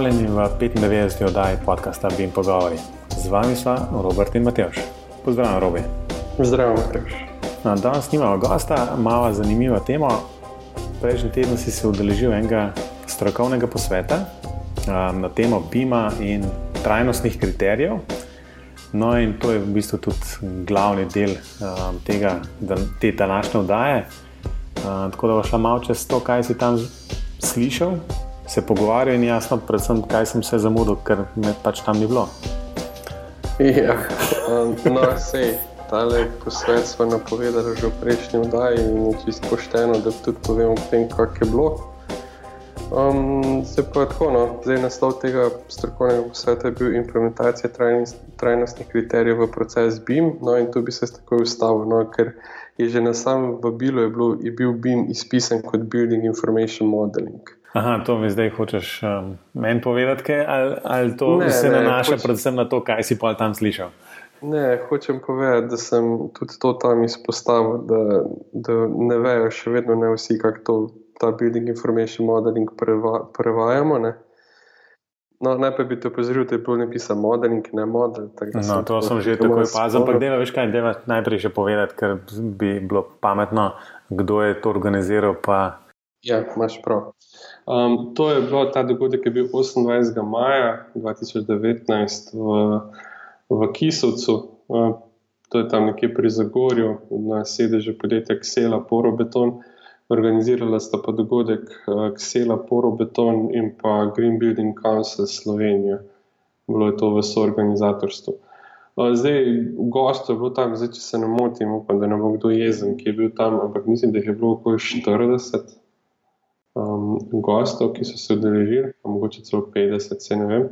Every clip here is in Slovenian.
Pozdravljeni v 95. oddaji podcasta Bim Pogovori. Z vami smo Robert in Matejš. Pozdravljen, Robi. Zdravo, Matejš. No, danes nimamo gosta, malo zanimiva tema. Prejšnji teden si se udeležil enega strokovnega posveta um, na temo BIM-a in trajnostnih kriterijev. No, in to je v bistvu tudi glavni del um, tega, da, te današnje oddaje. Uh, tako da bo šla malo čez to, kaj si tam slišal, se pogovarjal in jasno, predvsem, kaj sem se zamudil, ker me pač tam ni bilo. Ja, um, no, sej, tale posvet smo napovedali že v prejšnji oddaji in je čisto pošteno, da tudi povemo o tem, kak je bilo. Um, se pa tako, no, zdaj naslov tega strokovnega posveta je bil implementacija trajnostnih kriterijev v proces BIM, no in tu bi se takoj ustavil, no, ker je že na samem vabilu je, je bil BIM izpisan kot Building Information Modeling. Aha, to mi zdaj hočeš um, meni povedati, kaj, ali, ali to ne, se nanaša hoč... predvsem na to, kaj si pa tam slišal? Ne, hočem povedati, da sem tudi to tam izpostavil, da, da ne vejo, še vedno ne vsi, kako to ta building information modeling preva, prevajamo. Ne? No, najprej bi te opozoril, da je bilo napisano modeling, ne model. No, sem to sem že tako opazil, ampak dela več kaj, dela najprej še povedati, ker bi bilo pametno, kdo je to organiziral. Pa... Ja, imaš prav. Um, to je bil ta dogodek, ki je bil 28. maja 2019 v, v Kisovcu, uh, to je tam nekje pri Zagorju, na sedežu podjetja Ksela Porobeton. Organizirala sta pa dogodek uh, Ksela Porobeton in pa Green Building Council Slovenija. Bilo je to v soorganizatorstvu. Uh, zdaj, gostov je bilo tam, zdaj, če se ne motim, upam, da ne bo kdo jezen, ki je bil tam, ampak mislim, da jih je bilo okoli 40 um, gostov, ki so se udeležili, mogoče celo 50, se ne vem.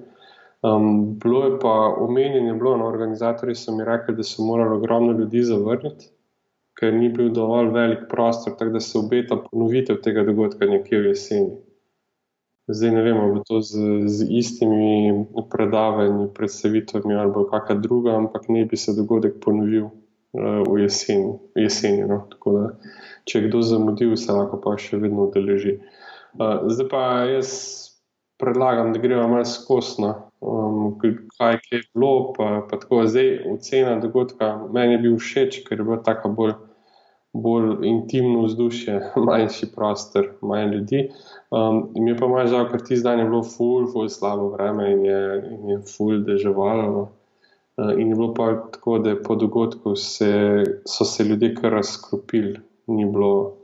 Um, bilo je pa omenjeno, na no, organizatorji so mi rekli, da so morali ogromno ljudi zavrniti, ker ni bil dovolj velik prostor, tako da se obeta ponovitev tega dogodka nekje v jeseni. Zdaj ne vemo, ali bo to z, z istimi predavanji, predstavitvami ali kakšna druga, ampak ne bi se dogodek ponovil v jeseni. V jeseni no? da, če je kdo zamudil, se lahko pa še vedno udeleži. Zdaj pa jaz predlagam, da gremo malo skosno, um, kaj je bilo. Pa, pa tako zdaj ocena dogodka. Meni je bil všeč, ker je bilo tako bolj, bolj intimno vzdušje, manjši prostor, manj ljudi. Um, mi je pa malo žal, ker ti zdaj je bilo ful, ful slabo vreme in je, in je ful deževalo. Uh, in je bilo pa tako, da po dogodku se, so se ljudje kar razkropili, ni bilo,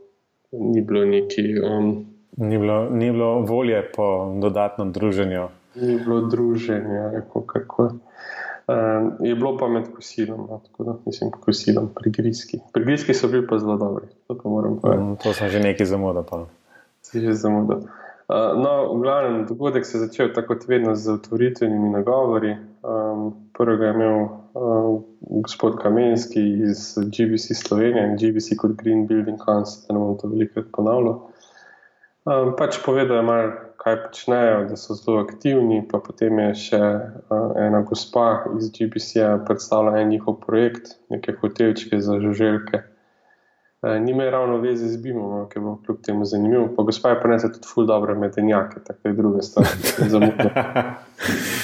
ni bilo neki. Um, Ni bilo, ni bilo volje po dodatnem druženju. Ni bilo druženja, kako kako. Um, je bilo pa med kosilom, no, tako da nisem kosilom, prigrizki. Prigrizki so bili pa zelo dobri, to pa moram povedati. Um, to sem že nekaj zamudil. Si že zamudil. Uh, no, v glavnem, dogodek se je začel tako kot vedno z otvoritvenimi nagovori. Um, prvega je imel uh, gospod Kamenski iz GBC Slovenije in GBC kot Green Building Council, da ne bom to velikokrat ponavljal. Um, pač povedal je malo, kaj počnejo, da so zelo aktivni. Pa potem je še uh, ena gospa iz GBC-ja predstavila en njihov projekt, neke hotelčke za žuželke. Uh, Nima je ravno veze z BIM-om, ki bo kljub temu zanimiv. Pa gospa je prenese tudi ful dobre medenjake, tako je druge stvari.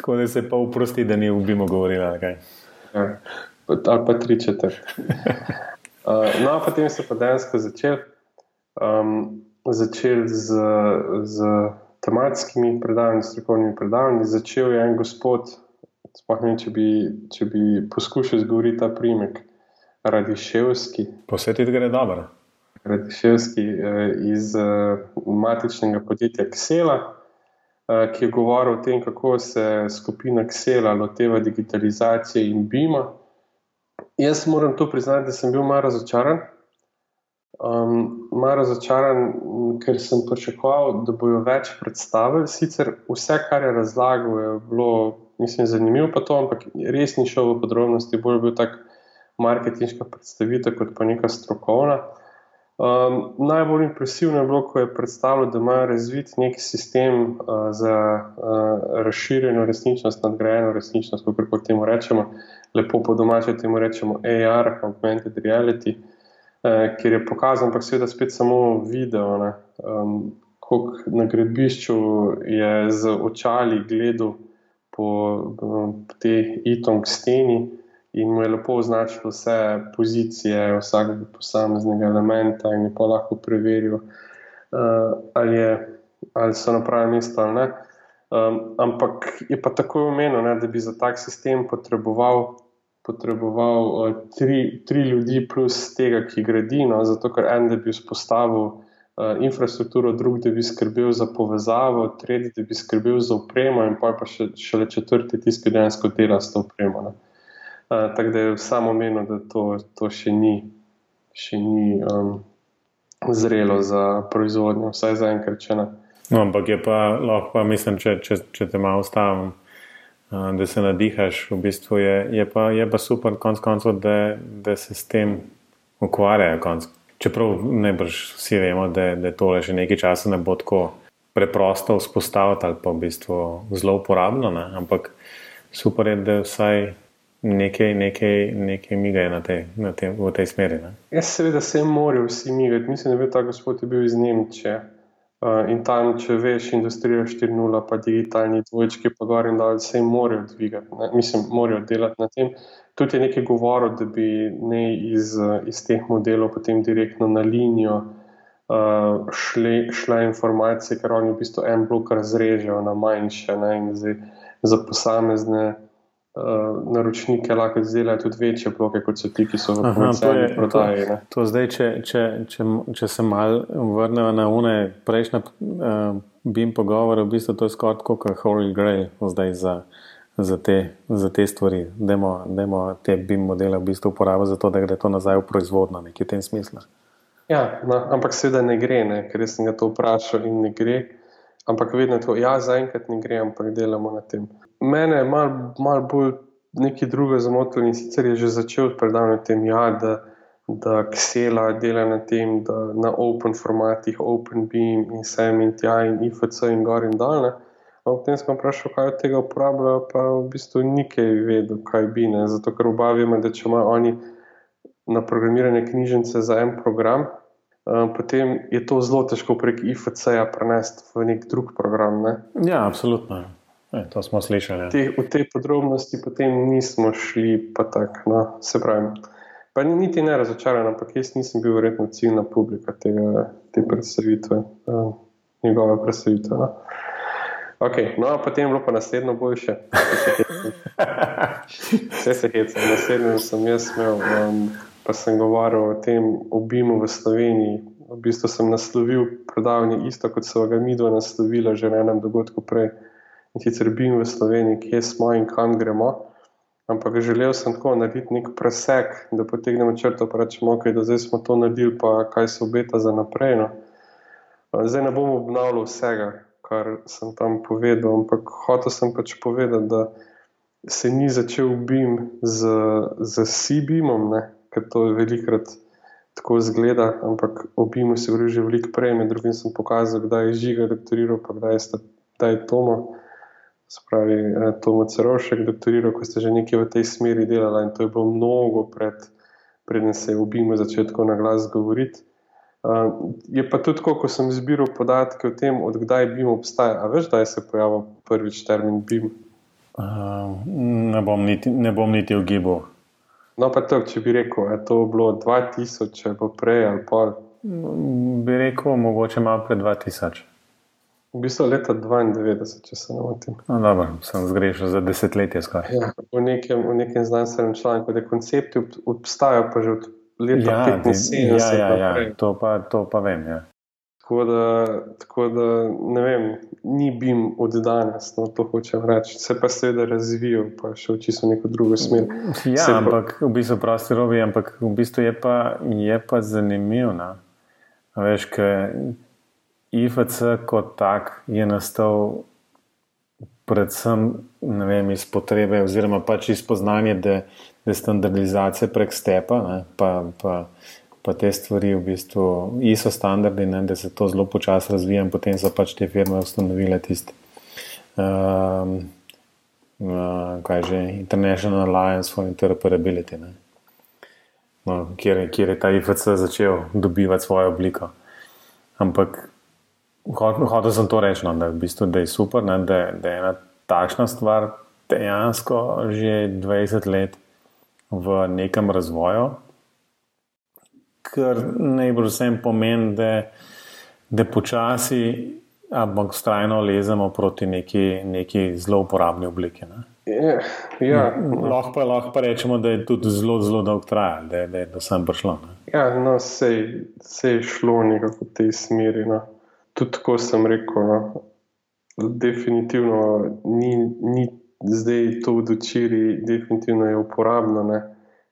tako da se pa uprosti, da ni v BIM-u govorila. Ja, ali pa tri četrt. Uh, no, potem so pa dejansko začeli. Um, začeli z, z tematskimi predavanji, strokovnimi predavanji. Začel je en gospod, ne, če, bi, če bi poskušal izgovoriti ta primek, Radiševski. Posvetiti gre dobro. Radiševski eh, iz eh, matičnega podjetja Ksela, eh, ki je govoril o tem, kako se skupina Ksela loteva digitalizacije in BIM-a. Jaz moram to priznati, da sem bil malo razočaran. Um, malo razočaran, ker sem pričakoval, da bojo več predstavili. Sicer vse, kar je razlagal, je bilo, mislim, zanimivo, pa to, ampak res ni šel v podrobnosti, bolj bil tak marketinška predstavitev kot pa neka strokovna. Um, najbolj impresivno je bilo, ko je predstavil, da imajo razvit nek sistem uh, za uh, razširjeno resničnost, nadgrajeno resničnost, kako temu rečemo, lepo po domače temu rečemo AR, augmented reality. Uh, ker je pokazal, ampak seveda spet samo video, um, kako na gradbišču je z očali gledal po, po tej itong steni in mu je lepo označil vse pozicije vsakega posameznega elementa in je pa lahko preveril, uh, ali, je, ali so na pravem mestu ali ne. Um, ampak je pa tako omenjeno, da bi za tak sistem potreboval, potreboval uh, tri, tri ljudi plus tega, ki gradi, no, zato ker en, da bi vzpostavil uh, infrastrukturo, drug, da bi skrbel za povezavo, tretji, da bi skrbel za upremo in pa, pa še, šele četrti, tisti, ki dejansko dela s to upremo. No. Tako da je samo omenjeno, da to, to še ni, še ni um, zrelo za proizvodnjo, vsaj za enkrat, če ne. No, ampak je pa lahko, pa mislim, če, če, če te malo ustavim, da se nadihaš, v bistvu je, je, pa, je pa super, konc koncev, da, da se s tem ukvarjajo. Konc. Čeprav ne brž vsi vemo, da, da tole že nekaj časa ne bo tako preprosto vzpostaviti ali pa v bistvu zelo uporabno, ne? ampak super je, da vsaj. Nekaj, nekaj, nekaj migajo na te, na te, v tej smeri. Ne? Jaz, seveda, se morajo vsi migati. Mislim, da je ta gospod je bil iz Nemčije. Uh, in tam, če veš, industrija 4.0, pa digitalni dvojčki, pa gor in dol, se morajo dvigati, ne? mislim, morajo delati na tem. Tudi je nekaj govoril, da bi ne iz, iz teh modelov potem direktno na linijo uh, šle, šle informacije, ker oni v bistvu en blok razrežejo na manjše ne? in zdaj za posamezne uh, naročnike lahko izdelajo tudi večje bloke, kot so ti, ki so v komercialni prodaji. To, to zdaj, če, če, če, če se mal vrnemo na une prejšnje uh, BIM pogovore, v bistvu to je skoraj kot Holy Grail zdaj za, za, te, za te stvari. Demo te BIM modele v bistvu uporabiti za to, da gre to nazaj v proizvodno, nekaj v tem smislu. Ja, no, ampak seveda ne gre, ne, ker sem ga to vprašal in ne gre. Ampak vedno je to, ja, zaenkrat ne gre, ampak delamo na tem mene je malo mal bolj nekaj drugega zamotilo in sicer je že začel predavati tem, ja, da, da Ksela dela na tem, da na open formatih, open beam in sem in tja in IFC in gor in dol. Ampak potem sem vprašal, kaj od tega uporabljajo, pa v bistvu nikaj vedel, kaj bi ne. Zato, ker oba vemo, da če imajo oni na programiranje knjižnice za en program, Um, potem je to zelo težko prek IFC-ja prenesti v nek drug program. Ne? Ja, absolutno. E, to smo slišali. Ja. Te, v te podrobnosti potem nismo šli, pa tako. No, se pravi. Pa ni niti ne razočaran, ampak jaz nisem bil verjetno ciljna publika tega, te predstavitve, uh, njegove predstavitve. No. Okay, no, potem je bilo pa naslednjo boljše. Vse se hece, naslednjo sem jaz imel, um, pa sem govoril o tem obimu v Sloveniji. V bistvu sem naslovil predavanje isto, kot so ga mi dva naslovila že na enem dogodku prej in sicer bim v Sloveniji, kje smo in kam gremo. Ampak želel sem tako narediti nek presek, da potegnemo črto in rečemo, okay, da zdaj smo to naredili, pa kaj se obeta za naprej. No. Zdaj ne bom obnavljal vsega, kar sem tam povedal, ampak hotel sem pač povedati, da se ni začel BIM z, z C-BIM-om, ker to je velikrat tako zgleda, ampak o BIM-u se govori že veliko prej, med drugim sem pokazal, kdaj je žiga doktoriral, pa kdaj je Tomo spravi eh, Tomo Cerovšek doktoriral, ko ste že nekaj v tej smeri delali in to je bilo mnogo pred, preden se je v BIM-u začel tako na glas govoriti. Uh, je pa tudi tako, ko sem zbiral podatke o tem, odkdaj BIM obstaja. A veš, da je se pojavil prvič termin BIM? Uh, ne, bom niti, ne bom niti ugibal. No, pa to, če bi rekel, je to bilo 2000, če bo prej ali pol. Bi rekel, mogoče malo pred 2000. V bistvu leta 92, če se ne motim. No, dobro, sem zgrešil za desetletje. Ja, v, nekem, v nekem znanstvenem članku, da koncepti obstajajo pa že od leta ja, 75. Ja, ja, ja, ja. To, pa, to pa vem. Ja. Tako, da, tako da, ne vem, ni bim od danes, no, to hočem reči. Se pa seveda razvijal, pa še v čisto neko drugo smer. Ja, Se ampak pa... v bistvu prosti robi, ampak v bistvu je pa, je pa zanimivo. No. Veš, kaj. IFC kot tak je nastal predvsem vem, iz potrebe, oziroma pač iz spoznanja, da je standardizacija prek stepa, ne, pa, pa, pa te stvari v bistvu ISO standardi, ne, da se to zelo počasi razvija in potem so pač te firme ustanovile tisti. Um, uh, kaj že, International Alliance for Interoperability, no, kjer, kjer je ta IFC začel dobivati svojo obliko. Ampak Hotel sem to reči, no, da, v bistvu, da je super, ne, da, da je ena takšna stvar dejansko že 20 let v nekem razvoju, kar najbolj vsem pomeni, da, da počasi, ampak strajno lezemo proti neki, neki zelo uporabni obliki. Ne. Ja, ja. Lahko pa, lahko pa rečemo, da je tudi zelo, zelo dolgo trajalo, da, da je do sem prišlo. Ne. Ja, no, se je šlo nekako v tej smeri. No. Tudi tako sem rekel. No. Definitivno ni, ni zdaj to v dočiri, definitivno je uporabno, ne.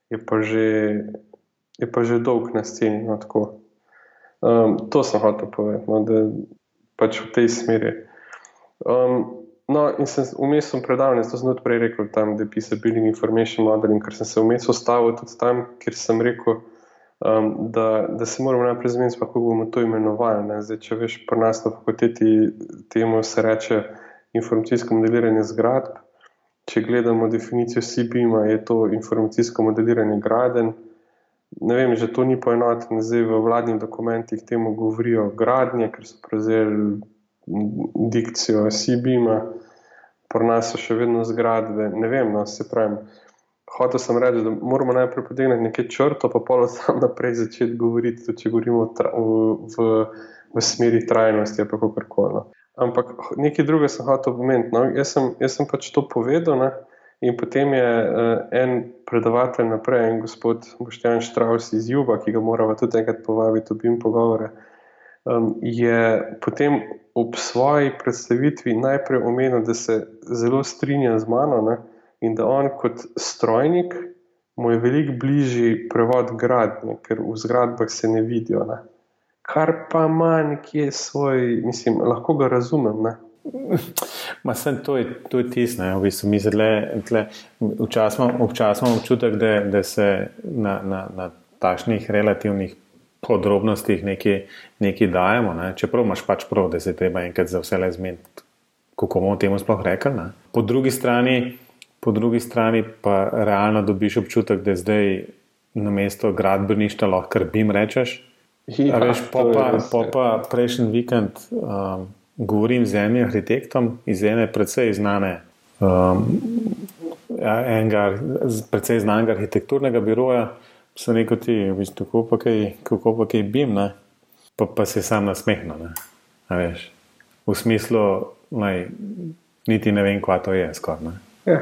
je pa že, že dolg na sceni. No, um, to sem hotel povedati, no, da pač v tej smeri. Um, No, in sem vmes v predavanje, to sem tudi prej rekel, tam, da piše Building Information Modeling, ker sem se vmes ustavil tudi tam, kjer sem rekel, um, da, da se moramo najprej zmeniti, kako bomo to imenovali. Zdaj, če veš, pri nas na fakulteti temu se reče informacijsko modeliranje zgradb. Če gledamo definicijo CBIM-a, je to informacijsko modeliranje graden. Ne vem, že to ni poenoteno, zdaj v vladnih dokumentih temu govorijo gradnje, ker so prevzeli dikcijo CBIM-a pri nas so še vedno zgradbe. Ne vem, no, se pravi. Hotel sem reči, da moramo najprej potegniti nekaj črto, pa pa tam naprej začeti govoriti, tudi če govorimo v, v, v smeri trajnosti ali kako koli. No. Ampak nekaj drugega sem hotel pomeniti. No. Jaz, jaz sem pač to povedal. Ne. In potem je uh, en predavatelj naprej, en gospod Boštjan Štraus iz Juba, ki ga moramo tudi enkrat povabiti, da bi jim pogovore. Um, je potem ob svoji predstavitvi najprej omenil, da se zelo strinja z mano ne, in da on kot strojnik mu je veliko bližji prevod gradnje, ker v zgradbah se ne vidijo. Ne. Kar pa ima nekje svoj, mislim, lahko ga razumem. Ne. Ma sem to je, je tisto, v bistvu mi zelo občasno imamo občutek, da, da se na, na, na takšnih relativnih podrobnostih nekaj, nekaj dajemo. Ne? Čeprav imaš pač prav, da se treba enkrat za vse le zmeniti, kako bomo temu sploh rekli. Po drugi, strani, po drugi strani pa realno dobiš občutek, da je zdaj na mesto gradbeništva lahko kar bim rečeš. Ja, veš, po pa, po ja. pa prejšnji vikend um, govorim z enim arhitektom iz ene precej znane. Um, ja, enega, precej znanega arhitekturnega biroja, sem rekel, ti, v bistvu, kako pa kaj, kako pa kaj bim, ne? pa, pa se sam nasmehnil. V smislu, naj, niti ne vem, kva to je. Skor, ja,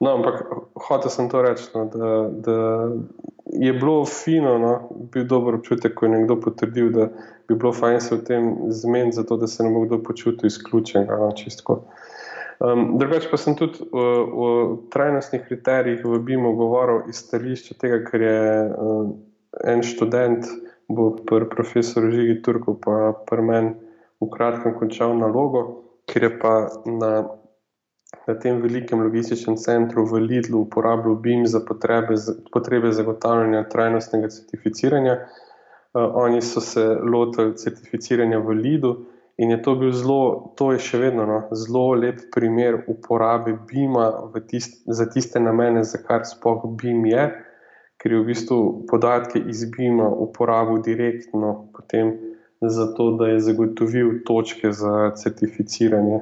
no, ampak hotel sem to reči, no, da, da je bilo fino, no, bil dober občutek, ko je nekdo potrdil, da bi bilo fajn se v tem zmeniti, zato da se ne bo kdo počutil izključen. No, čistko. Um, Drugač pa sem tudi o, o trajnostnih kriterijih v BIM-u govoril iz stališča tega, ker je um, en študent, bo pr profesor Žigi Turko, pa pr men v kratkem končal nalogo, ker je pa na, na tem velikem logističnem centru v Lidlu uporabljal BIM za potrebe, potrebe zagotavljanja trajnostnega certificiranja. Uh, oni so se lotili certificiranja v Lidu. In je to bil zelo, to je še vedno no, zelo lep primer uporabe BIM-a tist, za tiste namene, za kar sploh BIM je, ker je v bistvu podatke iz BIM-a uporabil direktno potem za to, da je zagotovil točke za certificiranje.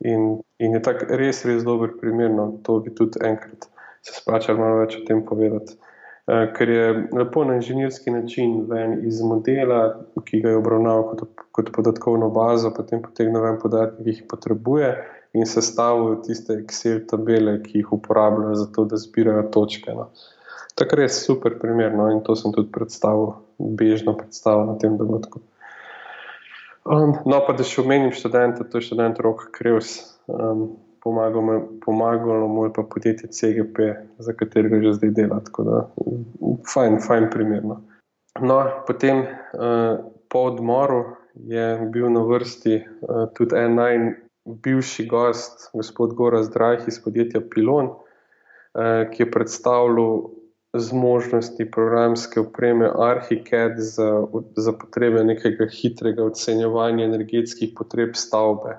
In, in je tak res, res dober primer, no, to bi tudi enkrat se splačal malo več o tem povedati. Eh, ker je lepo na inženirski način ven iz modela, ki ga je obravnaval kot, kot podatkovno bazo, potem potegnil ven podatke, ki jih potrebuje in sestavil tiste Excel tabele, ki jih uporabljajo za to, da zbirajo točke. No. Tako res super primer no, in to sem tudi predstavil, bežno predstavil na tem dogodku. Um, no, pa da še omenim študenta, to je študent Rok Krevs. Um, pomagalo mu je pa podjetje CGP, za katerega že zdaj dela. Tako da, fajn, fajn primerno. No, potem uh, po odmoru je bil na vrsti uh, tudi en najbivši gost, gospod Gora Zdrajh iz podjetja Pilon, uh, ki je predstavljal zmožnosti programske opreme ArchiCAD za, za potrebe nekega hitrega ocenjevanja energetskih potreb stavbe.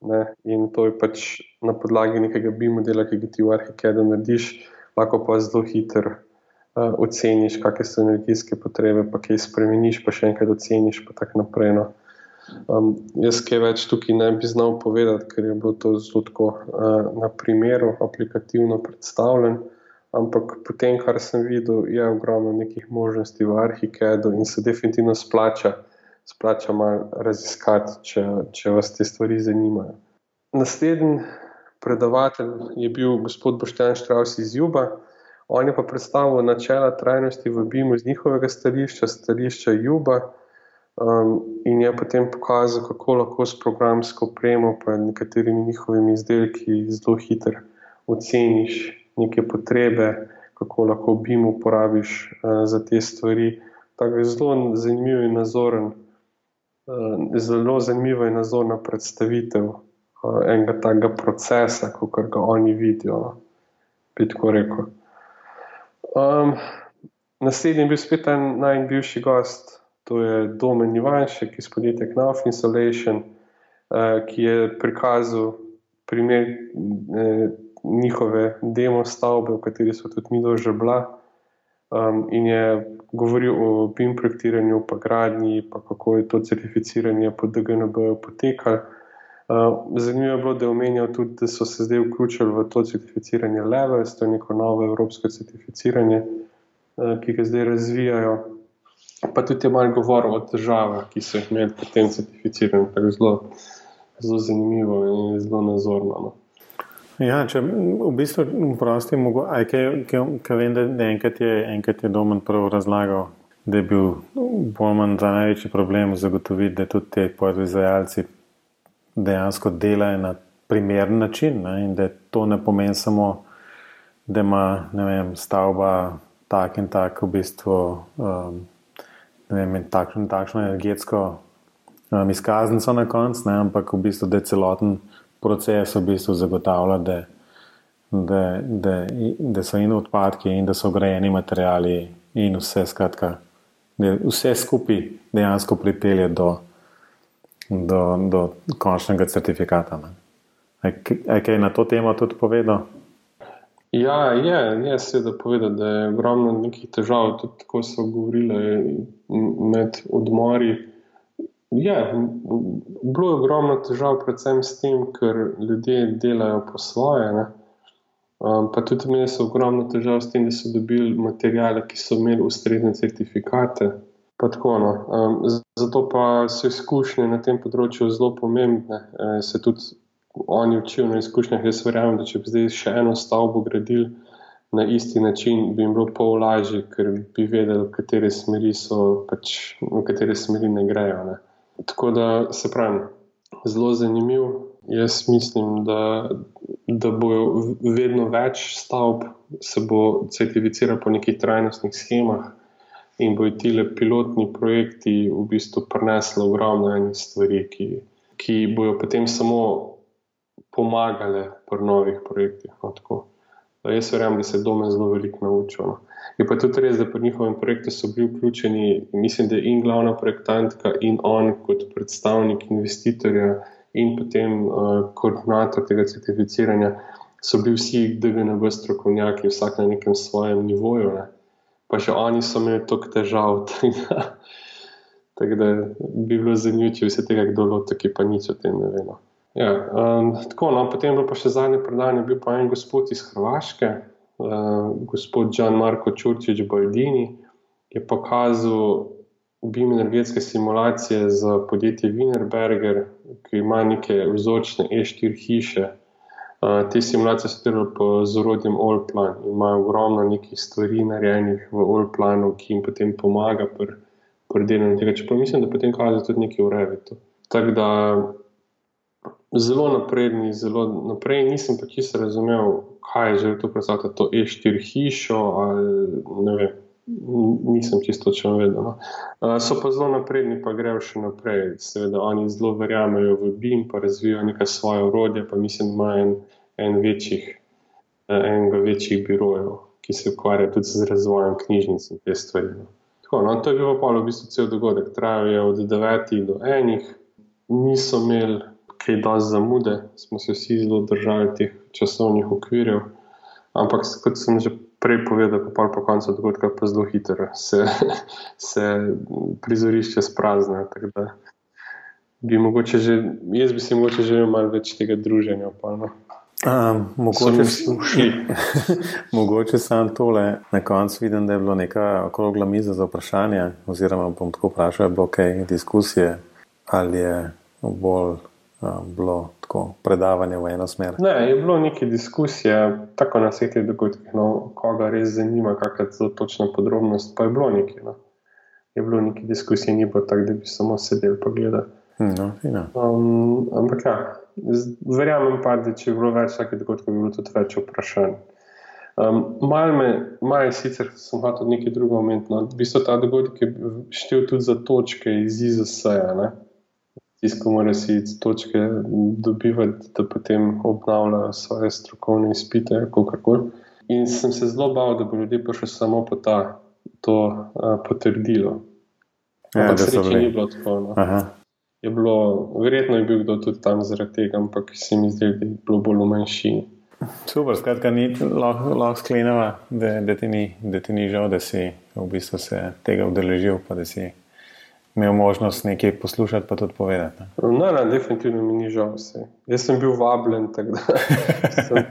Ne? In to je pač na podlagi nekega BIM-modela, ki ga ti v Arhikedu narediš, lahko pa zelo hiter uh, oceniš, kakšne so energijske potrebe, pa kaj spremeniš, pa še enkrat oceniš, pa tako naprej. No? Um, jaz kaj več tukaj ne bi znal povedati, ker je bilo to zelo tako uh, na primeru, aplikativno predstavljen. Ampak po tem, kar sem videl, je ogromno nekih možnosti v Arhikedu in se definitivno splača, splača malo raziskati, če, če vas te stvari zanimajo. Naslednji predavatelj je bil gospod Boštjan Štraus iz Juba. On je pa predstavil načela trajnosti v BIM-u z njihovega stališča, stališča Juba. Um, in je potem pokazal, kako lahko s programsko opremo in nekaterimi njihovimi izdelki zelo hitro oceniš neke potrebe, kako lahko BIM uporabiš uh, za te stvari. Tako je zelo zanimiv in nazoren, uh, zelo zanimiva in nazorna predstavitev uh, enega takega procesa, kot ga oni vidijo. No. Bi tako rekel. Um, naslednji je bil spet en najbivši gost to je Domen Ivanšek iz podjetja Knauf Insulation, uh, ki je prikazal primer eh, njihove demo stavbe, v kateri so tudi mi že bila. Um, in je govoril o BIM projektiranju, pa gradnji, pa kako je to certificiranje po DGNB potekalo. Uh, zanimivo je bilo, da je omenjal tudi, da so se zdaj vključili v to certificiranje Levels, to je neko novo evropsko certificiranje, uh, ki ga zdaj razvijajo pa tudi je malo govoril o težavah, ki so jih imeli pri tem certificiranju. Tako zelo, zelo zanimivo in zelo nazorno. No. Ja, če v bistvu prostim, kaj vem, da enkrat je, enkrat je Domen prav razlagal, da je bil bolj manj za največji problem zagotoviti, da tudi te podizvajalci dejansko delajo na primeren način ne, in da to ne pomeni samo, da ima vem, stavba tak in tak v bistvu um, vem, takšno, takšno energetsko um, izkaznico na koncu, ampak v bistvu, da je celoten proces v bistvu zagotavlja, da, da, da, da so in odpadki, in da so grejeni materiali, in vse, skratka, da vse skupaj dejansko pripelje do, do, do končnega certifikata. Je kaj na to temo tudi povedal? Ja, je, je seveda povedati, da je ogromno nekih težav, tudi tako so govorili med odmori. Je, bilo je ogromno težav, predvsem s tem, ker ljudje delajo po svoje. Um, pa tudi imeli so ogromno težav s tem, da so dobili materijale, ki so imeli ustrezne certifikate. Tako, no. um, zato pa so izkušnje na tem področju zelo pomembne. E, se tudi oni učijo na izkušnjah. Jaz verjamem, da če bi zdaj še eno stavbo gradili na isti način, bi jim bilo pol lažje, ker bi vedeli, v katere smeri so, pač v katere smeri ne grejo. Ne. Tako da se pravi, zelo zanimiv. Jaz mislim, da, da bo vedno več stavb se bo certificiralo po nekih trajnostnih schemah. In bojo ti pilotni projekti v bistvu prinesli ogromno enih stvari, ki, ki bojo potem samo pomagale pri novih projektih. No, jaz verjamem, da se je doma zelo veliko naučil. No. Je pa tudi res, da pri njihovem projektu so bili vključeni, mislim, da in glavna projektantka, in on kot predstavnik investitorja, in potem uh, koordinator tega certificiranja. So bili vsi DGNB strokovnjaki, vsak na nekem svojem nivoju, ne. pa še oni so imeli toliko težav. Tako da bi bilo zanimivo, če bi se tega kdo lotil, ki pa nič o tem ne ve. No. Ja, um, tako, no, potem pa še zadnje predanje, bil pa en gospod iz Hrvaške, uh, gospod Jan Marko Čurčič Baldini, je pokazal BIM energetske simulacije za podjetje Wienerberger, ki ima neke vzorčne E4 hiše. Uh, te simulacije so delali po zorodjem Allplan in imajo ogromno nekih stvari narejenih v Allplanu, ki jim potem pomaga pri pr delanju tega. Čeprav mislim, da potem kaže tudi nekaj v Revitu. Tako da zelo napredni, zelo naprej. Nisem pa čisto razumel, kaj je že to predstavljati, to E4 hišo ali ne vem. Nisem čisto točno vedel. No. So pa zelo napredni, pa grejo še naprej. Seveda, oni zelo verjamejo v BIM, pa razvijajo neka svoje urodje, pa mislim, da ima en, en večjih, enega večjih birojev, ki se ukvarja tudi z razvojem knjižnic in te stvari. No. Tako, no, to je bil pa v bistvu cel dogodek. Trajal je od 9 do 1, niso imeli kaj dosti zamude, smo se vsi zelo držali teh časovnih okvirjev. Ampak, kot sem že prej povedal, pa po koncu dogodka, pa zelo hitro se, se prizorišče sprazne. bi mogoče že, jaz bi si mogoče želel malo več tega druženja. Pa, no. Um, mogoče mogoče sam tole na koncu vidim, da je bilo neka okrogla miza za vprašanje, oziroma bom tako vprašal, je bilo kaj diskusije ali je bolj bilo tako predavanje v eno smer. Ne, je bilo nekaj diskusije, tako na vseh teh dogodkih, no, koga res zanima, kakšna je točna podrobnost, pa je bilo nekaj. No. Je bilo nekaj diskusij, ni bilo tako, da bi samo sedel in gledal. No, um, ampak ja, verjamem pa, da če bi bilo več takih dogodkov, bi bilo tudi več vprašanj. Um, Malo me, malo sicer sem hotel nekaj drugega omeniti. No. V bistvu ta dogodek je štel tudi za točke iz IZS-a. Si iz točke dobivati, da potem obnavlja svoje strokovne izpite, kako In sem se zelo bal, da bo ljudje prišli samo po ta, to uh, potrdilo. Ja, da se ni bilo tako. No je bilo, verjetno je bil kdo tudi tam zaradi tega, ampak se mi zdi, da je bilo bolj v manjšini. Super, skratka, ni lahko lah skleneva, da, da, da ti ni žal, da si v bistvu se tega udeležil, pa da si imel možnost nekaj poslušati, pa tudi povedati. Ne, ne, ne definitivno mi ni žal. Vse. Jaz sem bil vabljen, tako da sem,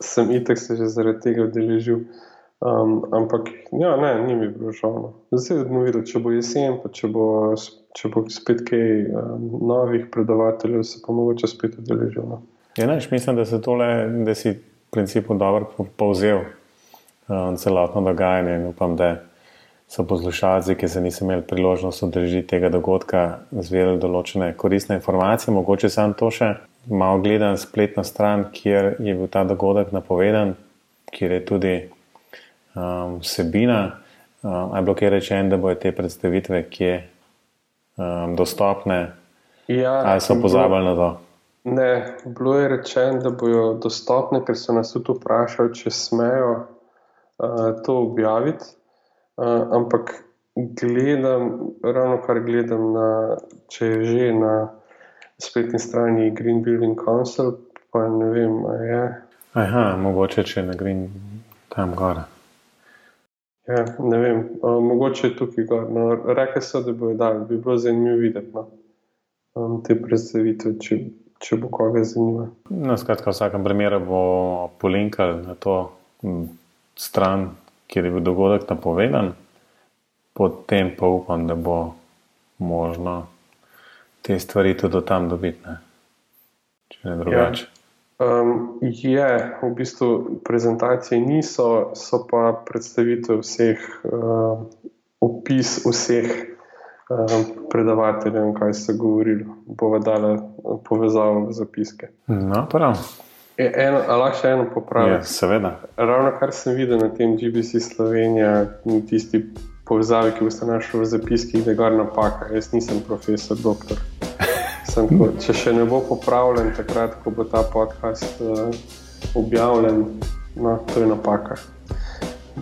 sem itek se že zaradi tega udeležil. Um, ampak, ja, ne, ni mi bilo žal. No. Zdaj bomo videli, če bo jesen, pa če bo če bo spet kaj um, novih predavateljev, se pa mogoče spet udeležil. No. Ja, ne, mislim, da, tole, da si v principu dobro povzel um, celotno dogajanje in upam, da so poslušalci, ki se niso imeli priložnost udeležiti tega dogodka, zvedeli določene koristne informacije. Mogoče sam to še malo gledam spletno stran, kjer je bil ta dogodek napovedan, kjer je tudi um, vsebina. Um, je bilo kaj rečeno, da bojo te predstavitve, kje um, dostopne, ja, ali so pozabili na to? Ne, bilo je rečeno, da bodo dostopne, ker so nas tudi vprašali, če smejo uh, to objaviti. Uh, ampak gledam, ravno kar gledam, na, če je že na spletni strani Green Building Council, pa ne vem, ali je. Aha, mogoče če na Green tam gore. Ja, ne vem, uh, mogoče je tukaj gor. No, Rekli so, da bo dal, bi bilo zanimivo videti no, um, te predstavitve, če, če bo koga zanimalo. No, skratka, v vsakem primeru bo polinkal na to m, stran, kjer je bil dogodek napovedan, potem pa upam, da bo možno te stvari tudi tam dobiti, ne? če ne drugače. Ja. Um, je, v bistvu prezentacije niso, so pa predstavitev vseh, uh, opis vseh uh, predavateljev, kaj so govorili, bova dala povezavo v zapiske. No, prav. E, eno, lahko še eno popravim. Ja, seveda. Ravno kar sem videl na tem GBC Slovenija, tisti povezavi, ki boste našli v zapiskih, da je gor napaka. Jaz nisem profesor, doktor. Tako, če še ne bo popravljen, takrat, ko bo ta podcast uh, objavljen, no, to je napaka.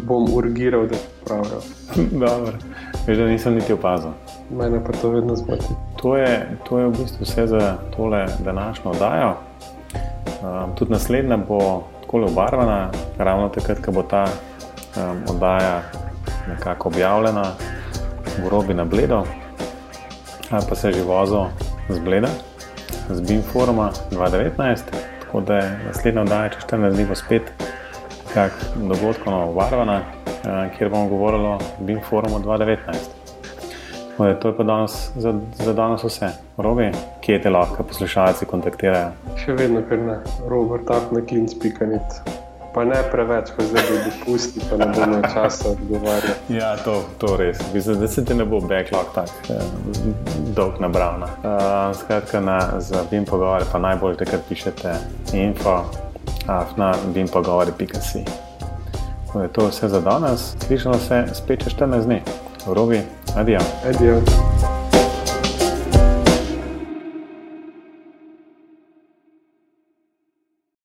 Bom urgiral, da popravijo. Dobro, veš, da nisem niti opazil. Mene pa to vedno zmoti. To, to je v bistvu vse za tole današnjo oddajo. Um, tudi naslednja bo tako obarvana, ravno takrat, ko bo ta um, oddaja nekako objavljena, v robi na bledo, pa se že vozil z Bleda, z BIM Foruma 2019, tako da je naslednja oddaja, če 14 dni bo spet kak dogodkovno varvana, eh, kjer bomo govorili o BIM Forumu 2019. Da, to je pa danes, za, za danes vse. Robi, kje te lahko poslušalci kontaktirajo? Še vedno, ker ne, Robert, na klinc.net pa ne preveč, ko zdaj bi dopustil, pa ne bo imel časa odgovarjati. Ja, to, to res. Mislim, da se ti ne bo backlog tako eh, dolg nabral. Uh, skratka, na, za BIM pogovore pa najbolj takrat pišete info na bimpogovori.si. To je vse za danes. Slišimo se spet čez 14 dni. Robi,，Adios，Adios。Adios